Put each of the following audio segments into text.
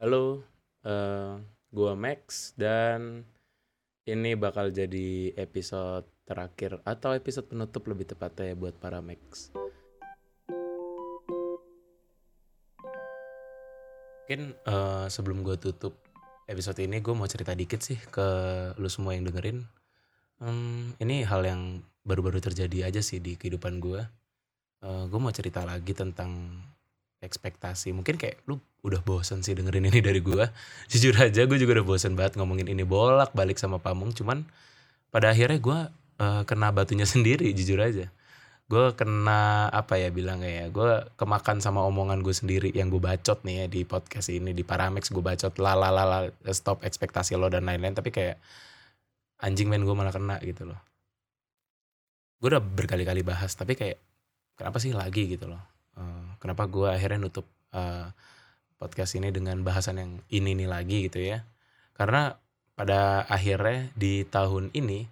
Halo, uh, gua Max dan ini bakal jadi episode terakhir atau episode penutup lebih tepatnya buat para Max. Mungkin uh, sebelum gue tutup episode ini gue mau cerita dikit sih ke lu semua yang dengerin. Um, ini hal yang baru-baru terjadi aja sih di kehidupan gue. Uh, gue mau cerita lagi tentang ekspektasi. Mungkin kayak lu udah bosen sih dengerin ini dari gue jujur aja gue juga udah bosen banget ngomongin ini bolak balik sama pamung. Cuman pada akhirnya gue uh, kena batunya sendiri jujur aja. Gue kena apa ya bilang ya gue kemakan sama omongan gue sendiri yang gue bacot nih ya di podcast ini di Paramex gue bacot lalalala stop ekspektasi lo dan lain-lain. Tapi kayak anjing main gue malah kena gitu loh. Gue udah berkali-kali bahas tapi kayak kenapa sih lagi? gitu loh kenapa gue akhirnya nutup uh, podcast ini dengan bahasan yang ini nih lagi gitu ya. Karena pada akhirnya di tahun ini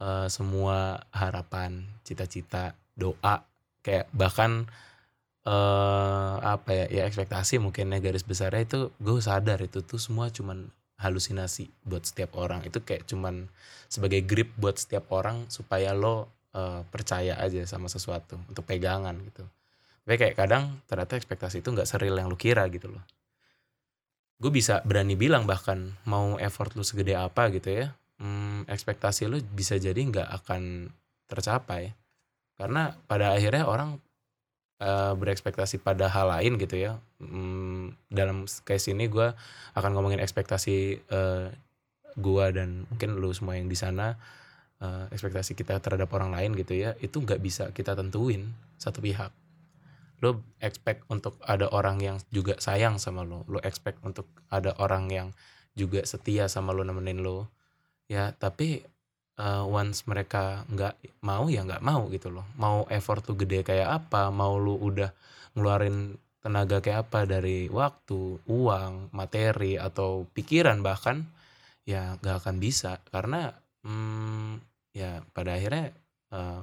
uh, semua harapan cita-cita doa kayak bahkan uh, apa ya ya ekspektasi mungkinnya garis besarnya itu gue sadar itu tuh semua cuman halusinasi buat setiap orang. Itu kayak cuman sebagai grip buat setiap orang supaya lo uh, percaya aja sama sesuatu untuk pegangan gitu tapi kayak kadang ternyata ekspektasi itu nggak seril yang lu kira gitu loh. Gue bisa berani bilang bahkan mau effort lu segede apa gitu ya hmm, ekspektasi lu bisa jadi nggak akan tercapai. Karena pada akhirnya orang uh, berekspektasi pada hal lain gitu ya hmm, dalam case ini gue akan ngomongin ekspektasi uh, eh, gue dan mungkin lu semua yang di sana uh, ekspektasi kita terhadap orang lain gitu ya itu nggak bisa kita tentuin satu pihak lo expect untuk ada orang yang juga sayang sama lo. Lo expect untuk ada orang yang juga setia sama lo nemenin lo. Ya tapi uh, once mereka nggak mau ya nggak mau gitu loh. Mau effort tuh gede kayak apa? Mau lo udah ngeluarin tenaga kayak apa? Dari waktu uang materi atau pikiran bahkan ya nggak akan bisa. Karena hmm, ya pada akhirnya uh, eh,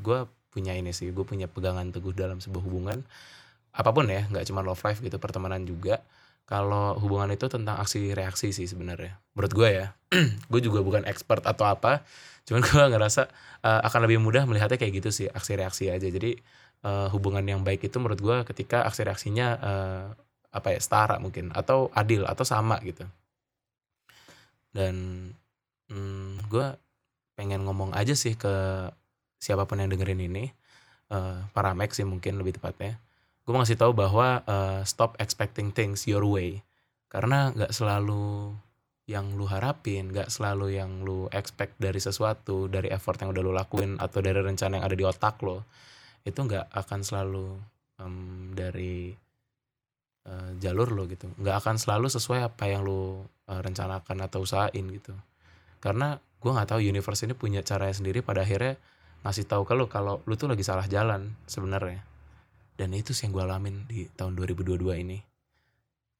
gue punya ini sih gue punya pegangan teguh dalam sebuah hubungan. Apa pun ya nggak cuma love life gitu pertemanan juga. Kalau hubungan itu tentang aksi reaksi sih sebenarnya. Menurut gue ya gue juga bukan expert atau apa cuman gue ngerasa uh, akan lebih mudah melihatnya kayak gitu sih aksi reaksi aja. Jadi uh, hubungan yang baik itu menurut gue ketika aksi reaksinya uh, apa ya setara mungkin atau adil atau sama gitu. Dan hmm, gue pengen ngomong aja sih ke siapa pun yang dengerin ini uh, para Max sih mungkin lebih tepatnya gue mau ngasih tahu bahwa uh, stop expecting things your way. Karena nggak selalu yang lu harapin nggak selalu yang lu expect dari sesuatu dari effort yang udah lu lakuin atau dari rencana yang ada di otak lo itu nggak akan selalu um, dari uh, jalur lo gitu. Nggak akan selalu sesuai apa yang lu uh, rencanakan atau usahain gitu. Karena gue nggak tahu universe ini punya caranya sendiri pada akhirnya ngasih tahu ke lu kalau lu tuh lagi salah jalan sebenarnya. Dan itu sih yang gue alamin di tahun 2022 ini.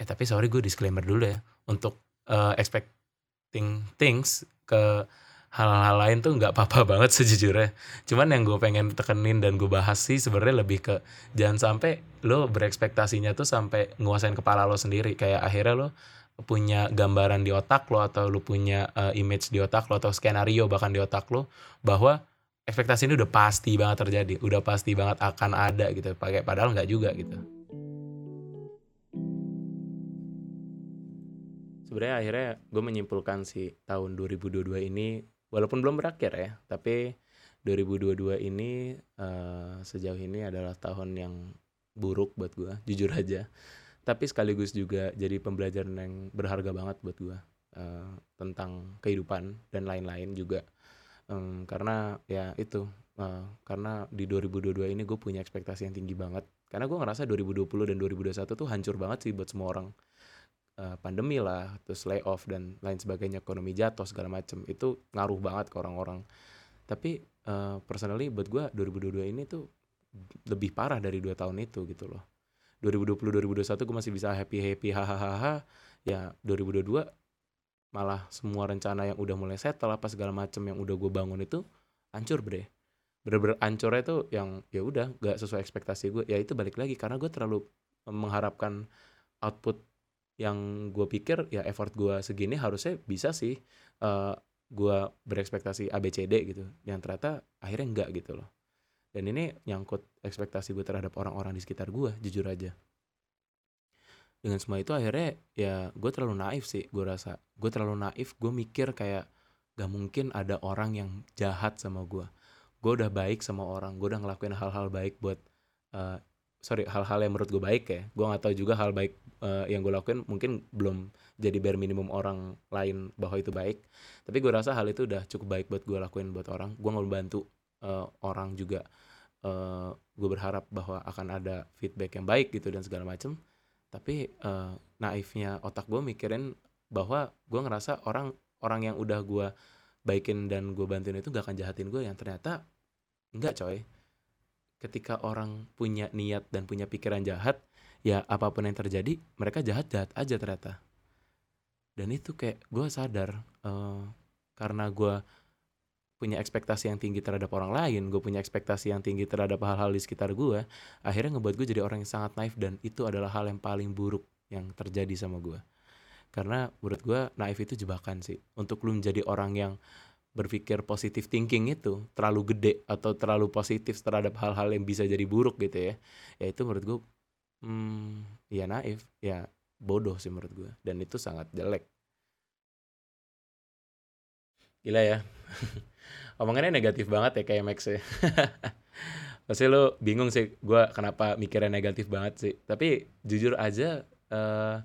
Eh tapi sorry gue disclaimer dulu ya. Untuk uh, expecting things ke hal-hal lain tuh nggak apa-apa banget sejujurnya. Cuman yang gue pengen tekenin dan gue bahas sih sebenarnya lebih ke jangan sampai lo berekspektasinya tuh sampai nguasain kepala lo sendiri. Kayak akhirnya lo punya gambaran di otak lo atau lo punya uh, image di otak lo atau skenario bahkan di otak lo bahwa ekspektasi ini udah pasti banget terjadi udah pasti banget akan ada gitu pakai padahal nggak juga gitu. Sebenarnya akhirnya gue menyimpulkan sih tahun 2022 ini walaupun belum berakhir ya tapi 2022 ini uh, sejauh ini adalah tahun yang buruk buat gue jujur aja. Tapi sekaligus juga jadi pembelajaran yang berharga banget buat gue uh, tentang kehidupan dan lain-lain juga um, karena ya itu uh, karena di 2022 ini gue punya ekspektasi yang tinggi banget. Karena gue ngerasa 2020 dan 2021 tuh hancur banget sih buat semua orang. Uh, pandemi lah terus layoff dan lain sebagainya ekonomi jatuh segala macem. Itu ngaruh banget ke orang-orang. Tapi uh, personally buat gue 2022 ini tuh lebih parah dari dua tahun itu gitu loh. 2020 2021 gue masih bisa happy happy hahaha ya 2022 malah semua rencana yang udah mulai settle apa segala macem yang udah gue bangun itu hancur bre. Bener-bener hancurnya itu yang ya udah gak sesuai ekspektasi gue ya itu balik lagi karena gue terlalu mengharapkan output yang gue pikir ya effort gue segini harusnya bisa sih uh, gue berekspektasi ABCD gitu. Yang ternyata akhirnya enggak gitu loh. Dan ini nyangkut ekspektasi gue terhadap orang-orang di sekitar gue jujur aja dengan semua itu akhirnya ya gue terlalu naif sih gue rasa. Gue terlalu naif gue mikir kayak gak mungkin ada orang yang jahat sama gue. Gue udah baik sama orang gue udah ngelakuin hal-hal baik buat uh, sorry hal-hal yang menurut gue baik ya. Gue nggak tahu juga hal baik uh, yang gue lakuin mungkin belum jadi bare minimum orang lain bahwa itu baik. Tapi gue rasa hal itu udah cukup baik buat gue lakuin buat orang. Gue mau bantu uh, orang juga uh, gue berharap bahwa akan ada feedback yang baik gitu dan segala macem tapi uh, naifnya otak gue mikirin bahwa gue ngerasa orang orang yang udah gue baikin dan gue bantuin itu gak akan jahatin gue yang ternyata enggak coy. Ketika orang punya niat dan punya pikiran jahat ya apa pun yang terjadi mereka jahat jahat aja ternyata. Dan itu kayak gue sadar uh, karena gue punya ekspektasi yang tinggi terhadap orang lain gue punya ekspektasi yang tinggi terhadap hal-hal di sekitar gue akhirnya ngebuat gue jadi orang yang sangat naif dan itu adalah hal yang paling buruk yang terjadi sama gue karena menurut gue naif itu jebakan sih. Untuk lu menjadi orang yang berpikir positif thinking itu terlalu gede atau terlalu positif terhadap hal-hal yang bisa jadi buruk gitu ya ya itu menurut gue hmm, ya naif ya bodoh sih menurut gue dan itu sangat jelek. Gila ya omongannya negatif banget ya kayak Max ya. Pasti lo bingung sih gue kenapa mikirnya negatif banget sih. Tapi jujur aja uh,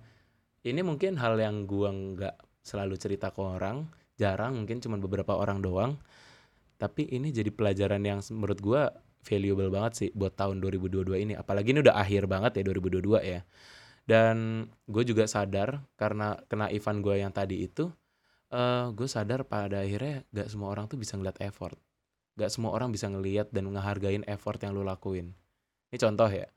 ini mungkin hal yang gue nggak selalu cerita ke orang jarang mungkin cuma beberapa orang doang. Tapi ini jadi pelajaran yang menurut gue valuable banget sih buat tahun 2022 ini. Apalagi ini udah akhir banget ya 2022 ya. Dan gue juga sadar karena kena event gue yang tadi itu uh, eh, gue sadar pada akhirnya gak semua orang tuh bisa ngeliat effort. Gak semua orang bisa ngeliat dan ngehargain effort yang lo lakuin. Ini contoh ya.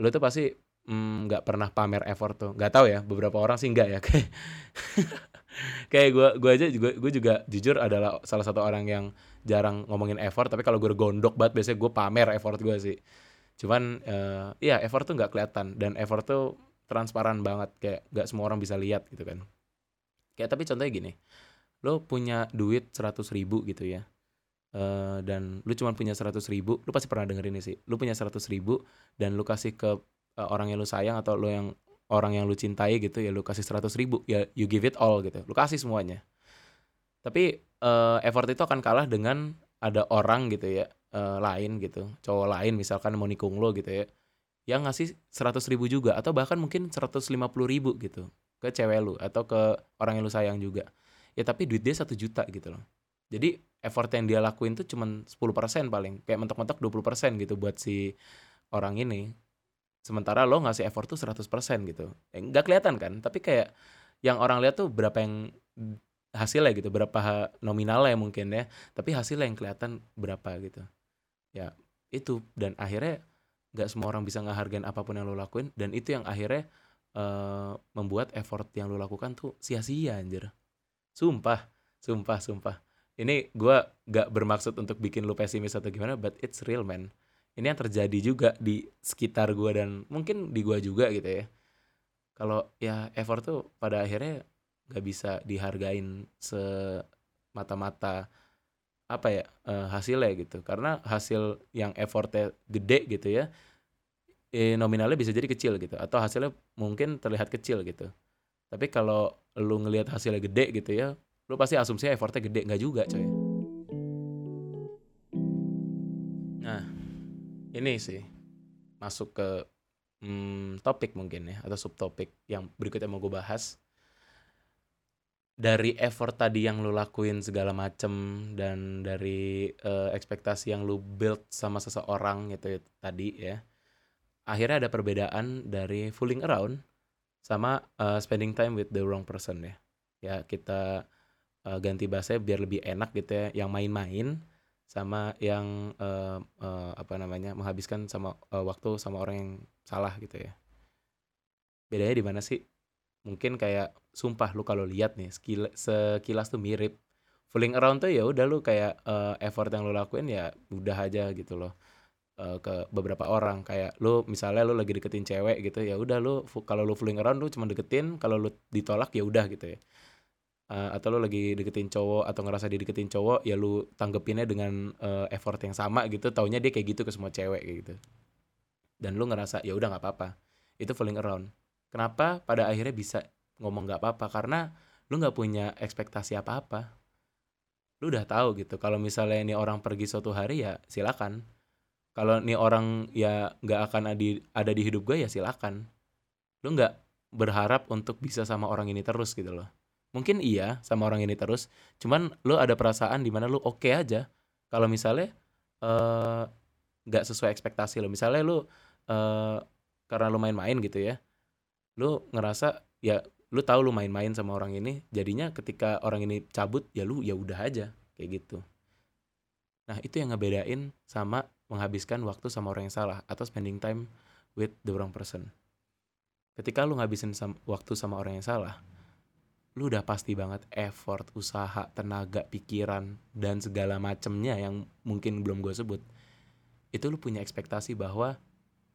Lo tuh pasti mm, mm, pernah pamer effort tuh. Nggak tahu ya beberapa orang sih nggak ya. Kayak gue gue aja juga gue juga jujur adalah salah satu orang yang jarang ngomongin effort tapi kalau gue gondok banget biasanya gue pamer effort gue sih. Cuman uh, ya effort tuh nggak kelihatan. Dan effort tuh transparan banget. Kayak nggak semua orang bisa lihat gitu kan kayak tapi contohnya gini lo punya duit seratus ribu gitu ya uh, dan lu cuma punya seratus ribu lu pasti pernah denger ini sih. Lu punya seratus ribu dan lu kasih ke uh, orang yang lu sayang atau lu yang orang yang lu cintai gitu ya lu kasih seratus ribu ya you give it all gitu. Lu kasih semuanya. Tapi uh, effort itu akan kalah dengan ada orang gitu ya uh, lain gitu cowok lain misalkan mau nikung lo gitu ya yang ngasih seratus ribu juga atau bahkan mungkin seratus lima puluh ribu gitu ke cewek lu atau ke orang yang lu sayang juga. Ya tapi duit dia satu juta gitu loh. Jadi effort yang dia lakuin tuh cuman 10% paling. Kayak mentok-mentok 20% gitu buat si orang ini. Sementara lo ngasih effort tuh 100% gitu. Eh, nggak kelihatan kan? Tapi kayak yang orang lihat tuh berapa yang hasilnya gitu. Berapa nominalnya mungkin ya. Tapi hasilnya yang kelihatan berapa gitu. Ya itu. Dan akhirnya nggak semua orang bisa ngehargain apa pun yang lo lakuin. Dan itu yang akhirnya uh, membuat effort yang lo lakukan tuh sia-sia anjir. Sumpah sumpah sumpah. Ini gue gak bermaksud untuk bikin lo pesimis atau gimana but it's real man. Ini yang terjadi juga di sekitar gue dan mungkin di gue juga gitu ya. Kalau ya effort tuh pada akhirnya gak bisa dihargain semata-mata apa ya uh, hasilnya gitu. Karena hasil yang effortnya gede gitu ya eh, nominalnya bisa jadi kecil gitu atau hasilnya mungkin terlihat kecil gitu. Tapi kalau lu ngelihat hasilnya gede gitu ya lu pasti asumsinya effortnya gede nggak juga coy. Ini sih masuk ke hmm, topik mungkin ya atau subtopik yang berikutnya mau gue bahas. Dari effort tadi yang lu lakuin segala macem dan dari uh, ekspektasi yang lu build sama seseorang gitu ya, tadi ya akhirnya ada perbedaan dari fooling around sama uh, spending time with the wrong person ya. Ya kita uh, ganti bahasa biar lebih enak gitu ya yang main-main sama yang uh, uh, apa namanya menghabiskan sama uh, waktu sama orang yang salah gitu ya. Bedanya di mana sih? Mungkin kayak sumpah lu kalau lihat nih sekil sekilas tuh mirip. Fooling around tuh ya udah lu kayak uh, effort yang lu lakuin ya udah aja gitu loh uh, ke beberapa orang. Kayak lu misalnya lu lagi deketin cewek gitu ya udah lu kalau lu fooling around lu cuma deketin kalau lu ditolak ya udah gitu ya. Uh, atau lu lagi deketin cowok atau ngerasa dideketin cowok ya lu tanggepinnya dengan uh, effort yang sama gitu. Taunya dia kayak gitu ke semua cewek kayak gitu. Dan lu ngerasa ya udah nggak apa-apa. Itu fooling around. Kenapa pada akhirnya bisa ngomong nggak apa-apa? Karena lu nggak punya ekspektasi apa-apa. Lu udah tahu gitu. Kalau misalnya ini orang pergi suatu hari ya silakan kalau ini orang ya nggak akan ada ada di hidup gue ya silakan. Lu nggak berharap untuk bisa sama orang ini terus gitu loh. Mungkin iya sama orang ini terus. Cuman lu ada perasaan di mana lu oke okay aja. Kalau misalnya eh, nggak uh, sesuai ekspektasi lo misalnya lu uh, karena lu main-main gitu ya lu ngerasa ya lu tahu lu main-main sama orang ini. Jadinya ketika orang ini cabut ya lu ya udah aja. Kayak gitu. Nah itu yang ngebedain sama menghabiskan waktu sama orang yang salah atau spending time with the wrong person. Ketika lu ngabisin waktu sama orang yang salah lu udah pasti banget effort, usaha, tenaga, pikiran, dan segala macemnya yang mungkin belum gue sebut. Itu lu punya ekspektasi bahwa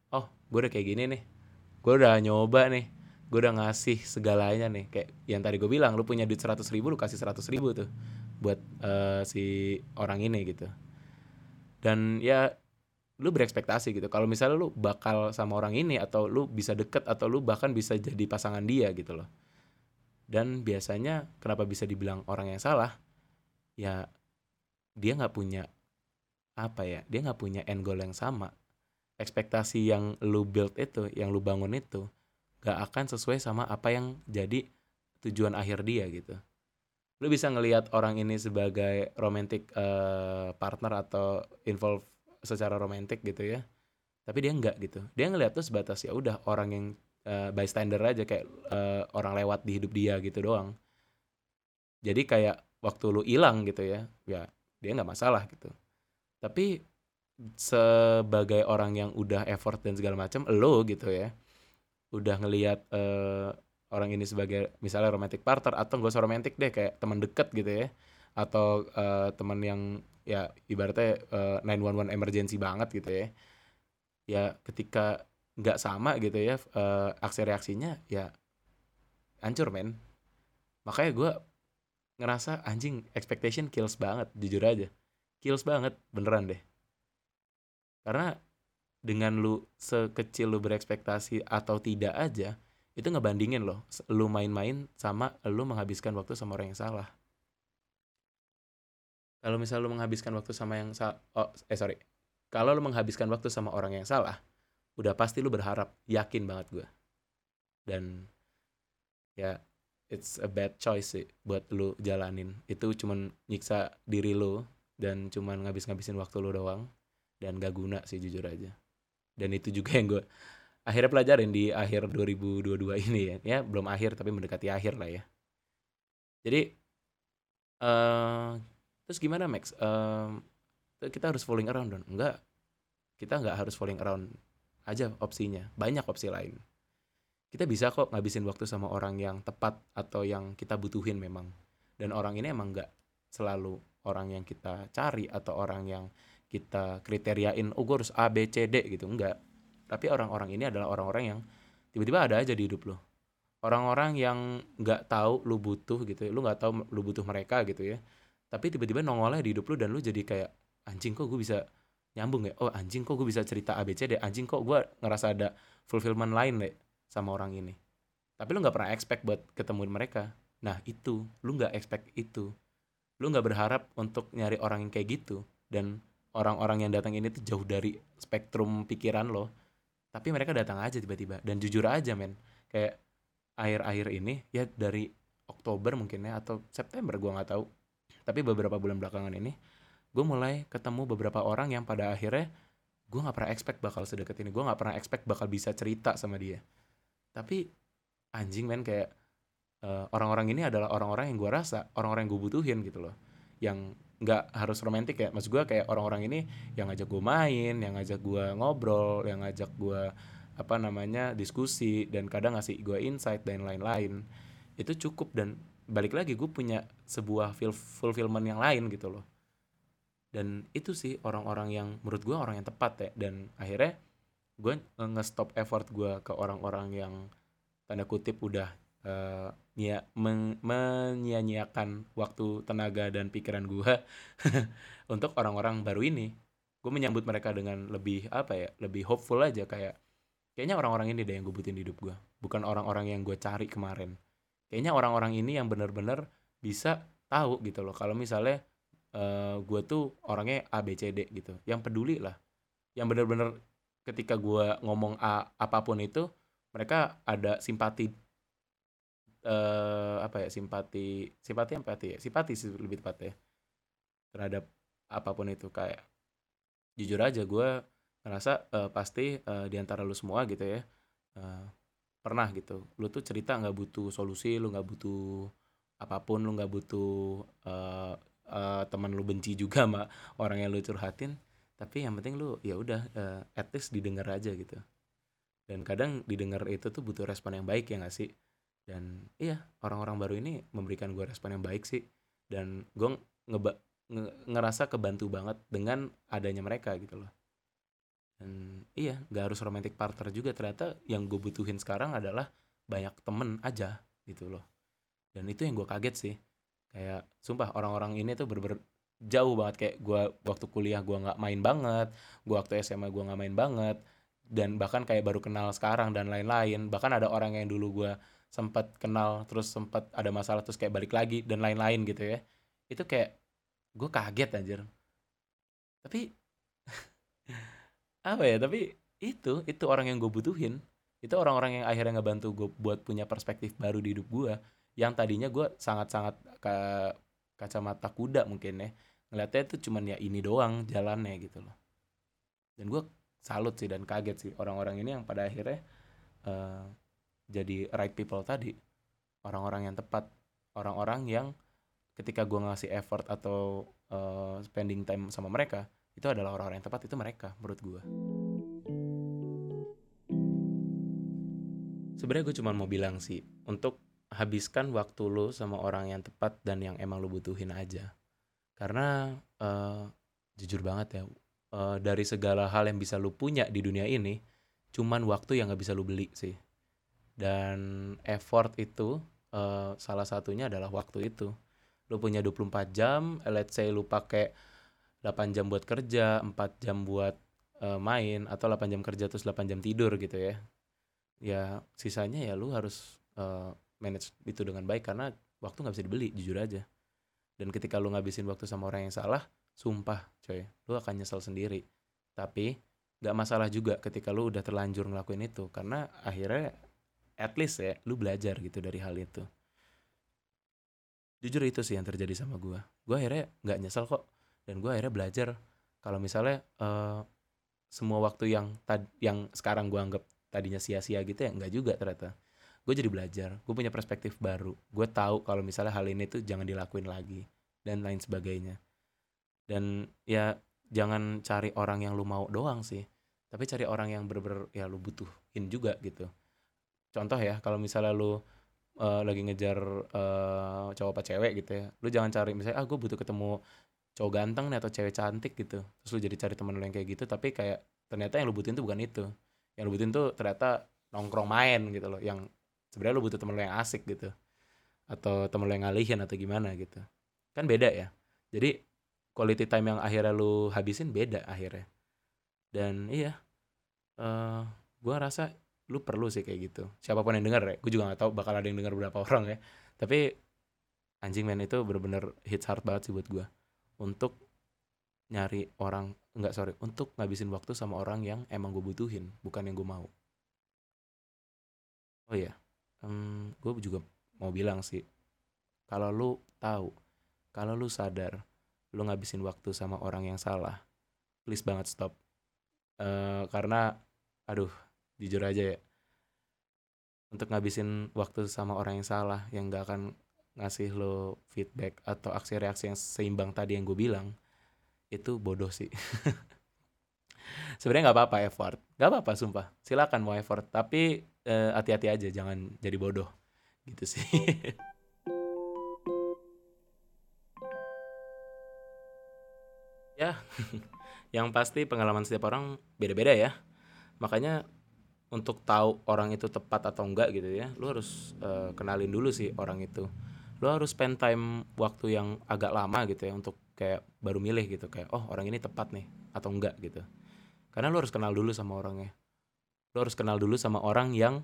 oh gue udah kayak gini nih. Gue udah nyoba nih. Gue udah ngasih segalanya nih. Kayak yang tadi gue bilang lu punya duit seratus ribu lu kasih seratus ribu tuh buat uh, si orang ini gitu. Dan ya lu berekspektasi gitu. Kalau misalnya lu bakal sama orang ini atau lu bisa deket atau lu bahkan bisa jadi pasangan dia gitu loh. Dan biasanya kenapa bisa dibilang orang yang salah? Ya dia nggak punya apa ya dia nggak punya end goal yang sama. Ekspektasi yang lu build itu, yang lu bangun itu gak akan sesuai sama apa yang jadi tujuan akhir dia gitu. Lu bisa ngelihat orang ini sebagai romantic uh, partner atau involve secara romantic gitu ya. Tapi dia enggak gitu. Dia ngelihat tuh sebatas ya udah orang yang uh, bystander aja kayak uh, orang lewat di hidup dia gitu doang. Jadi kayak waktu lu hilang gitu ya, ya dia nggak masalah gitu. Tapi sebagai orang yang udah effort dan segala macam lo gitu ya udah ngelihat uh, orang ini sebagai misalnya romantic partner atau gak usah romantic deh kayak teman deket gitu ya atau uh, teman yang ya ibaratnya uh, eh, 911 emergency banget gitu ya. Ya ketika nggak sama gitu ya uh, aksi reaksinya ya hancur men. Makanya gue ngerasa anjing expectation kills banget. Jujur aja kills banget beneran deh. Karena dengan lu sekecil lu berekspektasi atau tidak aja itu ngebandingin loh lu main-main sama lu menghabiskan waktu sama orang yang salah kalau misal lu menghabiskan waktu sama yang sa oh eh sorry. Kalau lu menghabiskan waktu sama orang yang salah udah pasti lu berharap yakin banget gue dan ya it's a bad choice sih buat lu jalanin. Itu cuman nyiksa diri lu dan cuman ngabis-ngabisin waktu lu doang dan gak guna sih jujur aja. Dan itu juga yang gue akhirnya pelajarin di akhir 2022 ini ya. Ya belum akhir tapi mendekati akhir lah ya. Jadi uh, terus gimana Max? Uh, kita harus falling around dong enggak. Kita nggak harus falling around aja opsinya. Banyak opsi lain. Kita bisa kok ngabisin waktu sama orang yang tepat atau yang kita butuhin memang. Dan orang ini emang nggak selalu orang yang kita cari atau orang yang kita kriteriain oh gue harus A B C D gitu. Enggak. Tapi orang-orang ini adalah orang-orang yang tiba-tiba ada aja di hidup lo orang-orang yang nggak tahu lu butuh gitu lu nggak tahu lu butuh mereka gitu ya tapi tiba-tiba nongolnya di hidup lu dan lu jadi kayak anjing kok gue bisa nyambung ya? Oh anjing kok gue bisa cerita A B C D anjing kok gue ngerasa ada fulfillment lain deh sama orang ini? Tapi lu nggak pernah expect buat ketemu mereka. Nah itu. Lu nggak expect itu. Lu nggak berharap untuk nyari orang yang kayak gitu. Dan orang-orang yang datang ini tuh jauh dari spektrum pikiran lo. Tapi mereka datang aja tiba-tiba. Dan jujur aja men. Kayak akhir-akhir ini ya dari Oktober mungkin ya atau September gue nggak tahu tapi beberapa bulan belakangan ini gue mulai ketemu beberapa orang yang pada akhirnya gue nggak pernah expect bakal sedekat ini. Gue nggak pernah expect bakal bisa cerita sama dia. Tapi anjing men kayak uh, orang-orang ini adalah orang-orang yang gue rasa orang-orang yang gue butuhin gitu loh. Yang nggak harus romantis ya maksud gue kayak orang-orang ini yang ngajak gue main yang ngajak gue ngobrol yang ngajak gue apa namanya diskusi dan kadang ngasih gue insight dan lain-lain. Itu cukup dan balik lagi gue punya sebuah feel fulfillment yang lain gitu loh. Dan itu sih orang-orang yang menurut gue orang yang tepat ya. Dan akhirnya gue nge-stop effort gue ke orang-orang yang tanda kutip udah uh, ya men menyia-nyiakan waktu tenaga dan pikiran gue untuk orang-orang baru ini. Gue menyambut mereka dengan lebih apa ya lebih hopeful aja. Kayak kayaknya orang-orang ini deh yang gue butuhin di hidup gue bukan orang-orang yang gue cari kemarin kayaknya orang-orang ini yang bener-bener bisa tahu gitu loh. Kalau misalnya uh, eh, gue tuh orangnya A B C D gitu. Yang peduli lah. Yang bener-bener ketika gue ngomong A apa pun itu mereka ada simpati uh, apa ya simpati simpati empati ya? Simpati sih lebih tepat ya terhadap apa pun itu. Kayak jujur aja gue ngerasa uh, pasti uh, di antara lu semua gitu ya uh, pernah gitu. Lu tuh cerita nggak butuh solusi lu nggak butuh apa pun lu nggak butuh uh, uh, teman lu benci juga sama orang yang lu curhatin. Tapi yang penting lu ya udah uh, at least didengar aja gitu. Dan kadang didengar itu tuh butuh respon yang baik ya gak sih? Dan iya orang-orang baru ini memberikan gue respon yang baik sih. Dan gue ngeba nge ngerasa kebantu banget dengan adanya mereka gitu loh dan iya gak harus romantic partner juga. Ternyata yang gue butuhin sekarang adalah banyak temen aja gitu loh. Dan itu yang gue kaget sih. Kayak sumpah orang-orang ini tuh bener-bener jauh banget. Kayak gue waktu kuliah gue nggak main banget gue waktu SMA gue nggak main banget dan bahkan kayak baru kenal sekarang dan lain-lain. Bahkan ada orang yang dulu gue sempat kenal terus sempat ada masalah terus kayak balik lagi dan lain-lain gitu ya. Itu kayak gue kaget anjir. Tapi apa ya tapi itu itu orang yang gue butuhin. Itu orang-orang yang akhirnya ngebantu gue buat punya perspektif baru di hidup gue yang tadinya gue sangat-sangat ke kacamata kuda mungkin ya. Ngeliatnya itu cuman ya ini doang jalannya gitu loh. Dan gue salut sih dan kaget sih orang-orang ini yang pada akhirnya uh, jadi right people tadi. Orang-orang yang tepat. Orang-orang yang ketika gue ngasih effort atau uh, spending time sama mereka itu adalah orang-orang yang tepat itu mereka menurut gue sebenarnya gue cuma mau bilang sih untuk habiskan waktu lo sama orang yang tepat dan yang emang lo butuhin aja. Karena uh, jujur banget ya uh, dari segala hal yang bisa lo punya di dunia ini cuman waktu yang gak bisa lo beli sih. Dan effort itu uh, salah satunya adalah waktu itu. Lu punya 24 jam let's say lu pakai 8 jam buat kerja 4 jam buat uh, main atau 8 jam kerja terus 8 jam tidur gitu ya. Ya sisanya ya lu harus uh, manage itu dengan baik karena waktu nggak bisa dibeli jujur aja. Dan ketika lu ngabisin waktu sama orang yang salah sumpah coy lu akan nyesel sendiri. Tapi gak masalah juga ketika lu udah terlanjur ngelakuin itu karena akhirnya at least ya lu belajar gitu dari hal itu. Jujur itu sih yang terjadi sama gue gue akhirnya nggak nyesel kok dan gue akhirnya belajar kalau misalnya uh, semua waktu yang tad yang sekarang gue anggap tadinya sia-sia gitu ya nggak juga ternyata. Gue jadi belajar gue punya perspektif baru. Gue tahu kalau misalnya hal ini tuh jangan dilakuin lagi dan lain sebagainya. Dan ya jangan cari orang yang lu mau doang sih. Tapi cari orang yang bener-bener ya lu butuhin juga gitu. Contoh ya kalau misalnya lu uh, lagi ngejar uh, cowok apa cewek gitu ya lu jangan cari misalnya ah gue butuh ketemu cowok ganteng nih atau cewek cantik gitu. Terus lu jadi cari temen lu yang kayak gitu tapi kayak ternyata yang lu butuhin tuh bukan itu. Yang lu butuhin tuh ternyata nongkrong main gitu loh yang sebenarnya lu butuh temen lu yang asik gitu. Atau temen lu yang ngalihin atau gimana gitu. Kan beda ya. Jadi quality time yang akhirnya lu habisin beda akhirnya. Dan iya uh, gue rasa lu perlu sih kayak gitu. Siapa pun yang denger ya gue juga gak tahu bakal ada yang denger berapa orang ya. Tapi anjing man itu bener-bener hits hard banget sih buat gue untuk nyari orang enggak sorry untuk ngabisin waktu sama orang yang emang gue butuhin bukan yang gue mau. Oh iya um, gue juga mau bilang sih kalau lu tahu kalau lu sadar lu ngabisin waktu sama orang yang salah please banget stop. Uh, karena aduh jujur aja ya. Untuk ngabisin waktu sama orang yang salah yang gak akan ngasih lo feedback atau aksi reaksi yang seimbang tadi yang gue bilang itu bodoh sih. Sebenarnya nggak apa-apa effort. Nggak apa-apa sumpah. Silakan mau effort tapi eh, hati-hati aja jangan jadi bodoh. Gitu sih. Ya ya yang pasti pengalaman setiap orang beda-beda ya. Makanya untuk tahu orang itu tepat atau enggak gitu ya lu harus uh, kenalin dulu sih orang itu lu harus spend time waktu yang agak lama gitu ya untuk kayak baru milih gitu kayak oh orang ini tepat nih atau enggak gitu. Karena lu harus kenal dulu sama orangnya. Lu harus kenal dulu sama orang yang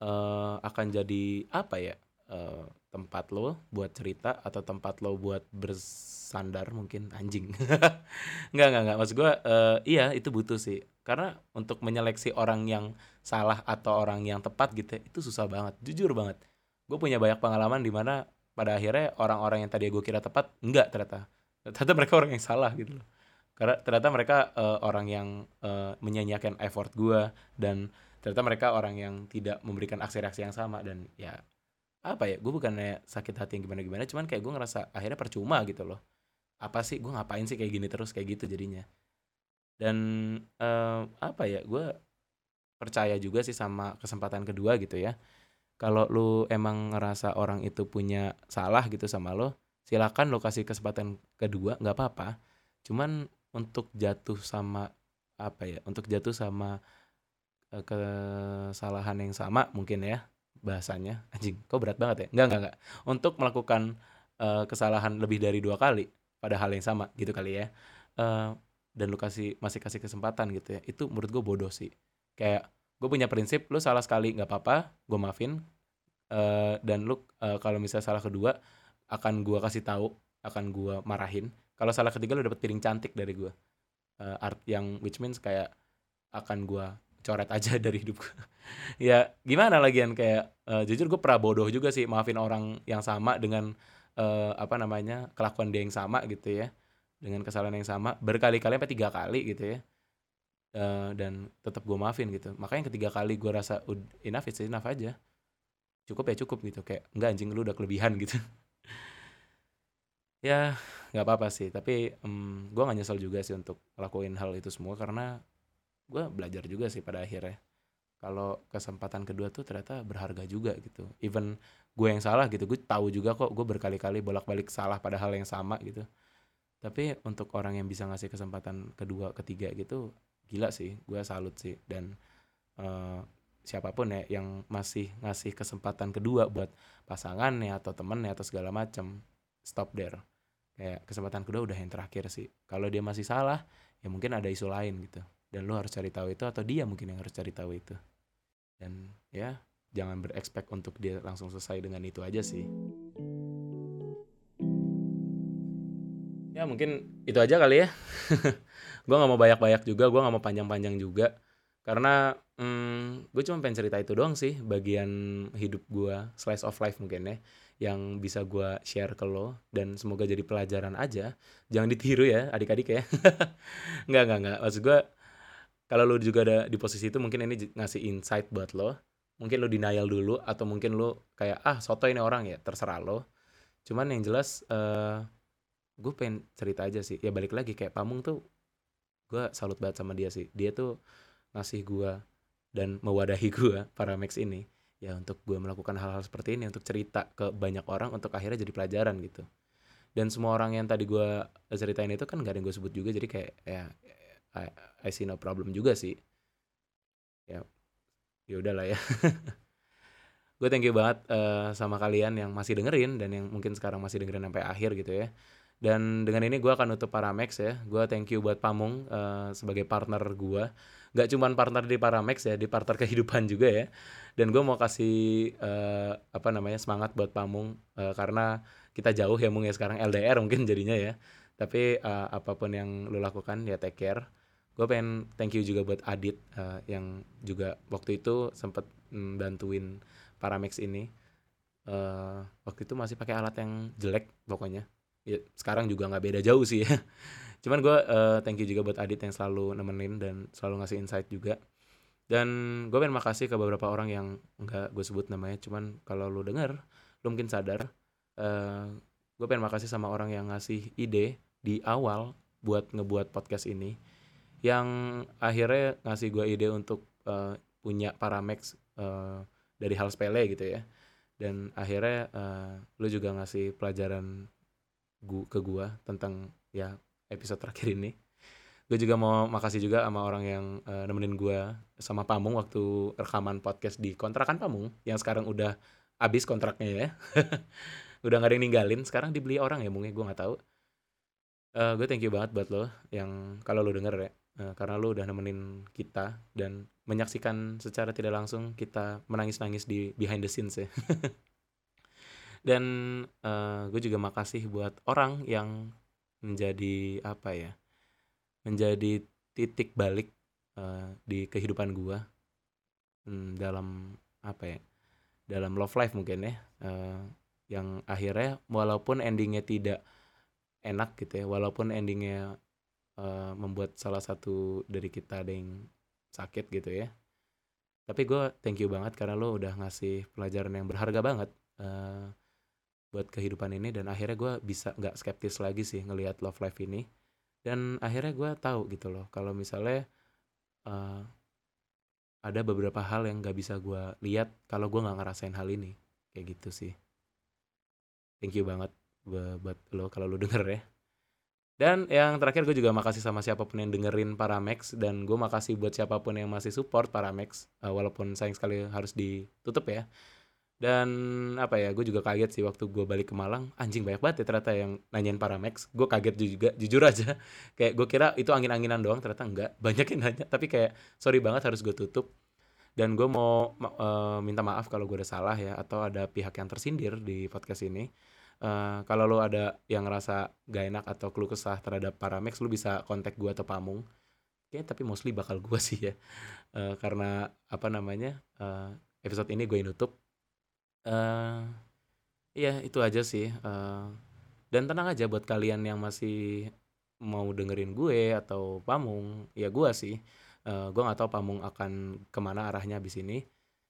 uh, akan jadi apa ya uh, tempat lo buat cerita atau tempat lo buat bersandar mungkin anjing. Nggak nggak nggak maksud gue uh, iya itu butuh sih. Karena untuk menyeleksi orang yang salah atau orang yang tepat gitu itu susah banget. Jujur banget. Gue punya banyak pengalaman di mana pada akhirnya orang-orang yang tadi gue kira tepat enggak ternyata. Ternyata mereka orang yang salah gitu loh. Karena ternyata mereka uh, orang yang uh, menyanyiakan effort gue dan ternyata mereka orang yang tidak memberikan aksi reaksi yang sama dan ya apa ya gue bukannya sakit hati yang gimana gimana cuman kayak gue ngerasa akhirnya percuma gitu loh. Apa sih gue ngapain sih kayak gini terus kayak gitu jadinya. Dan uh, apa ya gue percaya juga sih sama kesempatan kedua gitu ya kalau lu emang ngerasa orang itu punya salah gitu sama lo silakan lo kasih kesempatan kedua nggak apa-apa. Cuman untuk jatuh sama apa ya untuk jatuh sama uh, kesalahan yang sama mungkin ya bahasanya. Anjing kok berat banget ya? Enggak enggak enggak untuk melakukan uh, kesalahan lebih dari dua kali pada hal yang sama gitu kali ya. Uh, dan lu kasih masih kasih kesempatan gitu ya. Itu menurut gue bodoh sih. Kayak gue punya prinsip lu salah sekali nggak apa-apa gue maafin uh, dan lu uh, kalau misalnya salah kedua akan gue kasih tahu akan gue marahin. Kalau salah ketiga lu dapet piring cantik dari gue uh, art yang which means kayak akan gue coret aja dari hidup gue ya gimana lagian? Kayak uh, jujur gue pernah bodoh juga sih maafin orang yang sama dengan uh, apa namanya kelakuan dia yang sama gitu ya. Dengan kesalahan yang sama berkali-kali sampai tiga kali gitu ya. Uh, dan tetap gue maafin gitu. Makanya ketiga kali gue rasa enough it's enough aja cukup ya cukup gitu. Kayak enggak anjing lu udah kelebihan gitu. Ya nggak apa-apa sih. Tapi um, gue gak nyesel juga sih untuk ngelakuin hal itu semua karena gue belajar juga sih pada akhirnya. Kalau kesempatan kedua tuh ternyata berharga juga gitu. Even gue yang salah gitu gue tahu juga kok gue berkali-kali bolak-balik salah pada hal yang sama gitu. Tapi untuk orang yang bisa ngasih kesempatan kedua ketiga gitu gila sih. Gue salut sih. Dan uh, siapa pun ya yang masih ngasih kesempatan kedua buat pasangannya atau temennya atau segala macam stop there. Kayak kesempatan kedua udah yang terakhir sih. Kalau dia masih salah ya mungkin ada isu lain gitu. Dan lo harus cari tahu itu atau dia mungkin yang harus cari tahu itu. Dan ya jangan berekspek untuk dia langsung selesai dengan itu aja sih. Ya mungkin itu aja kali ya. Gue nggak mau banyak-banyak juga gue nggak mau panjang-panjang juga karena hmm, gue cuma pengen cerita itu doang sih bagian hidup gue slice of life mungkin ya yang bisa gue share ke lo dan semoga jadi pelajaran aja. Jangan ditiru ya adik-adik ya. Nggak nggak nggak. Maksud gue kalau lo juga ada di posisi itu mungkin ini ngasih insight buat lo. Mungkin lo denial dulu atau mungkin lo kayak ah soto ini orang ya terserah lo. Cuman yang jelas uh, eh, gue pengen cerita aja sih. Ya balik lagi kayak pamung tuh gue salut banget sama dia sih. Dia tuh ngasih gue dan mewadahi gue para max ini ya untuk gue melakukan hal-hal seperti ini untuk cerita ke banyak orang untuk akhirnya jadi pelajaran gitu. Dan semua orang yang tadi gue ceritain itu kan gak ada yang gue sebut juga jadi kayak ya I, I see no problem juga sih. Ya ya udahlah ya. Gue thank you banget uh, sama kalian yang masih dengerin dan yang mungkin sekarang masih dengerin sampai akhir gitu ya. Dan dengan ini gue akan nutup Paramex ya. Gue thank you buat Pamung uh, sebagai partner gue gak cuman partner di Paramex ya di partner kehidupan juga ya. Dan gue mau kasih uh, apa namanya semangat buat Pamung uh, karena kita jauh ya mung ya sekarang LDR mungkin jadinya ya. Tapi uh, apa pun yang lo lakukan ya take care. Gue pengen thank you juga buat Adit uh, yang juga waktu itu sempat mm, bantuin Paramex ini. Uh, waktu itu masih pakai alat yang jelek pokoknya. Ya, sekarang juga nggak beda jauh sih ya cuman gue uh, thank you juga buat Adit yang selalu nemenin dan selalu ngasih insight juga. Dan gue pengen makasih ke beberapa orang yang nggak gue sebut namanya. Cuman kalau lu denger lu mungkin sadar uh, gue pengen makasih sama orang yang ngasih ide di awal buat ngebuat podcast ini. Yang akhirnya ngasih gue ide untuk uh, punya Paramex uh, dari hal sepele gitu ya. Dan akhirnya uh, lu juga ngasih pelajaran gua ke gue tentang ya episode terakhir ini. Gue juga mau makasih juga sama orang yang uh, nemenin gue sama Pamung waktu rekaman podcast di kontrakan Pamung yang sekarang udah habis kontraknya ya. Udah gak ada yang ninggalin sekarang dibeli orang ya mungkin gue nggak tahu. Uh, gue thank you banget buat lo yang kalau lo denger ya uh, karena lo udah nemenin kita dan menyaksikan secara tidak langsung kita menangis-nangis di behind the scenes ya. Dan uh, gue juga makasih buat orang yang menjadi apa ya menjadi titik balik uh, di kehidupan gua hmm, dalam apa ya dalam love life mungkin ya uh, yang akhirnya walaupun endingnya tidak enak gitu ya walaupun endingnya uh, membuat salah satu dari kita ada yang sakit gitu ya tapi gue thank you banget karena lo udah ngasih pelajaran yang berharga banget uh, buat kehidupan ini dan akhirnya gue bisa nggak skeptis lagi sih ngelihat love life ini. Dan akhirnya gue tahu gitu loh kalau misalnya uh, ada beberapa hal yang gak bisa gue lihat kalau gue nggak ngerasain hal ini. Kayak gitu sih. Thank you banget buat lo kalau lo denger ya. Dan yang terakhir gue juga makasih sama siapa pun yang dengerin Paramex dan gue makasih buat siapa pun yang masih support Paramex uh, walaupun sayang sekali harus ditutup ya dan apa ya gue juga kaget sih waktu gue balik ke Malang. Anjing banyak banget ya ternyata yang nanyain Paramex gue kaget juga jujur aja. Kayak gue kira itu angin-anginan doang ternyata enggak. Banyak yang nanya tapi kayak sorry banget harus gue tutup. Dan gue mau uh, minta maaf kalau gue udah salah ya atau ada pihak yang tersindir di podcast ini. Uh, kalau lo ada yang ngerasa gak enak atau keluh kesah terhadap Paramex lo bisa kontak gue atau Pamung. Kayaknya tapi mostly bakal gue sih ya. Uh, karena apa namanya uh, episode ini gue nutup uh, iya itu aja sih uh, dan tenang aja buat kalian yang masih mau dengerin gue atau Pamung ya gue sih uh, gue nggak tahu Pamung akan ke mana arahnya abis ini.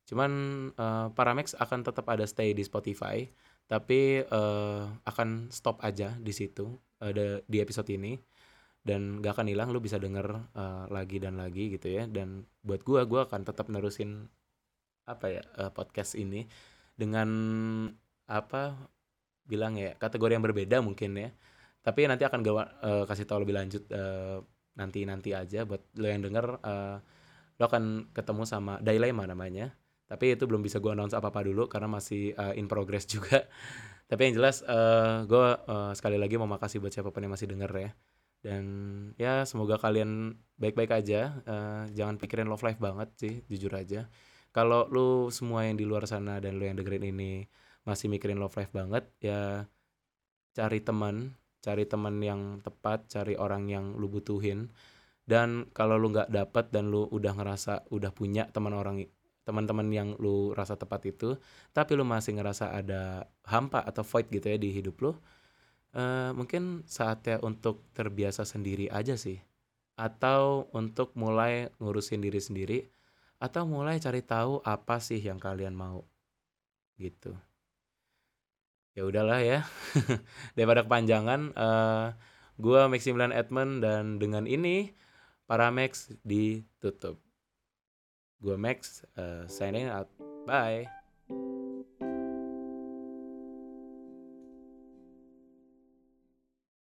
Cuman uh, Paramex akan tetap ada stay di Spotify tapi uh, akan stop aja di situ ada di episode ini. Dan gak akan hilang lu bisa denger uh, lagi dan lagi gitu ya. Dan buat gue gue akan tetap nerusin apa ya uh, podcast ini dengan apa bilang ya kategori yang berbeda mungkin ya. Tapi nanti akan gue uh, kasih tahu lebih lanjut uh, nanti nanti aja buat lo yang denger uh, lo akan ketemu sama dilema namanya. Tapi itu belum bisa gue announce apa apa dulu karena masih uh, in progress juga. Tapi yang jelas uh, gue uh, sekali lagi mau makasih buat siapa pun yang masih denger ya. Dan ya semoga kalian baik-baik aja uh, jangan pikirin love life banget sih jujur aja kalau lu semua yang di luar sana dan lu yang dengerin ini masih mikirin love life banget ya cari teman cari teman yang tepat cari orang yang lu butuhin. Dan kalau lu nggak dapet dan lu udah ngerasa udah punya teman orang teman-teman yang lu rasa tepat itu tapi lu masih ngerasa ada hampa atau void gitu ya di hidup lu uh, mungkin saatnya untuk terbiasa sendiri aja sih. Atau untuk mulai ngurusin diri sendiri atau mulai cari tahu apa sih yang kalian mau gitu. Ya udahlah ya. Daripada kepanjangan uh, gua Maximilian Edmund dan dengan ini para Max ditutup. Gua Max uh, signing out. Bye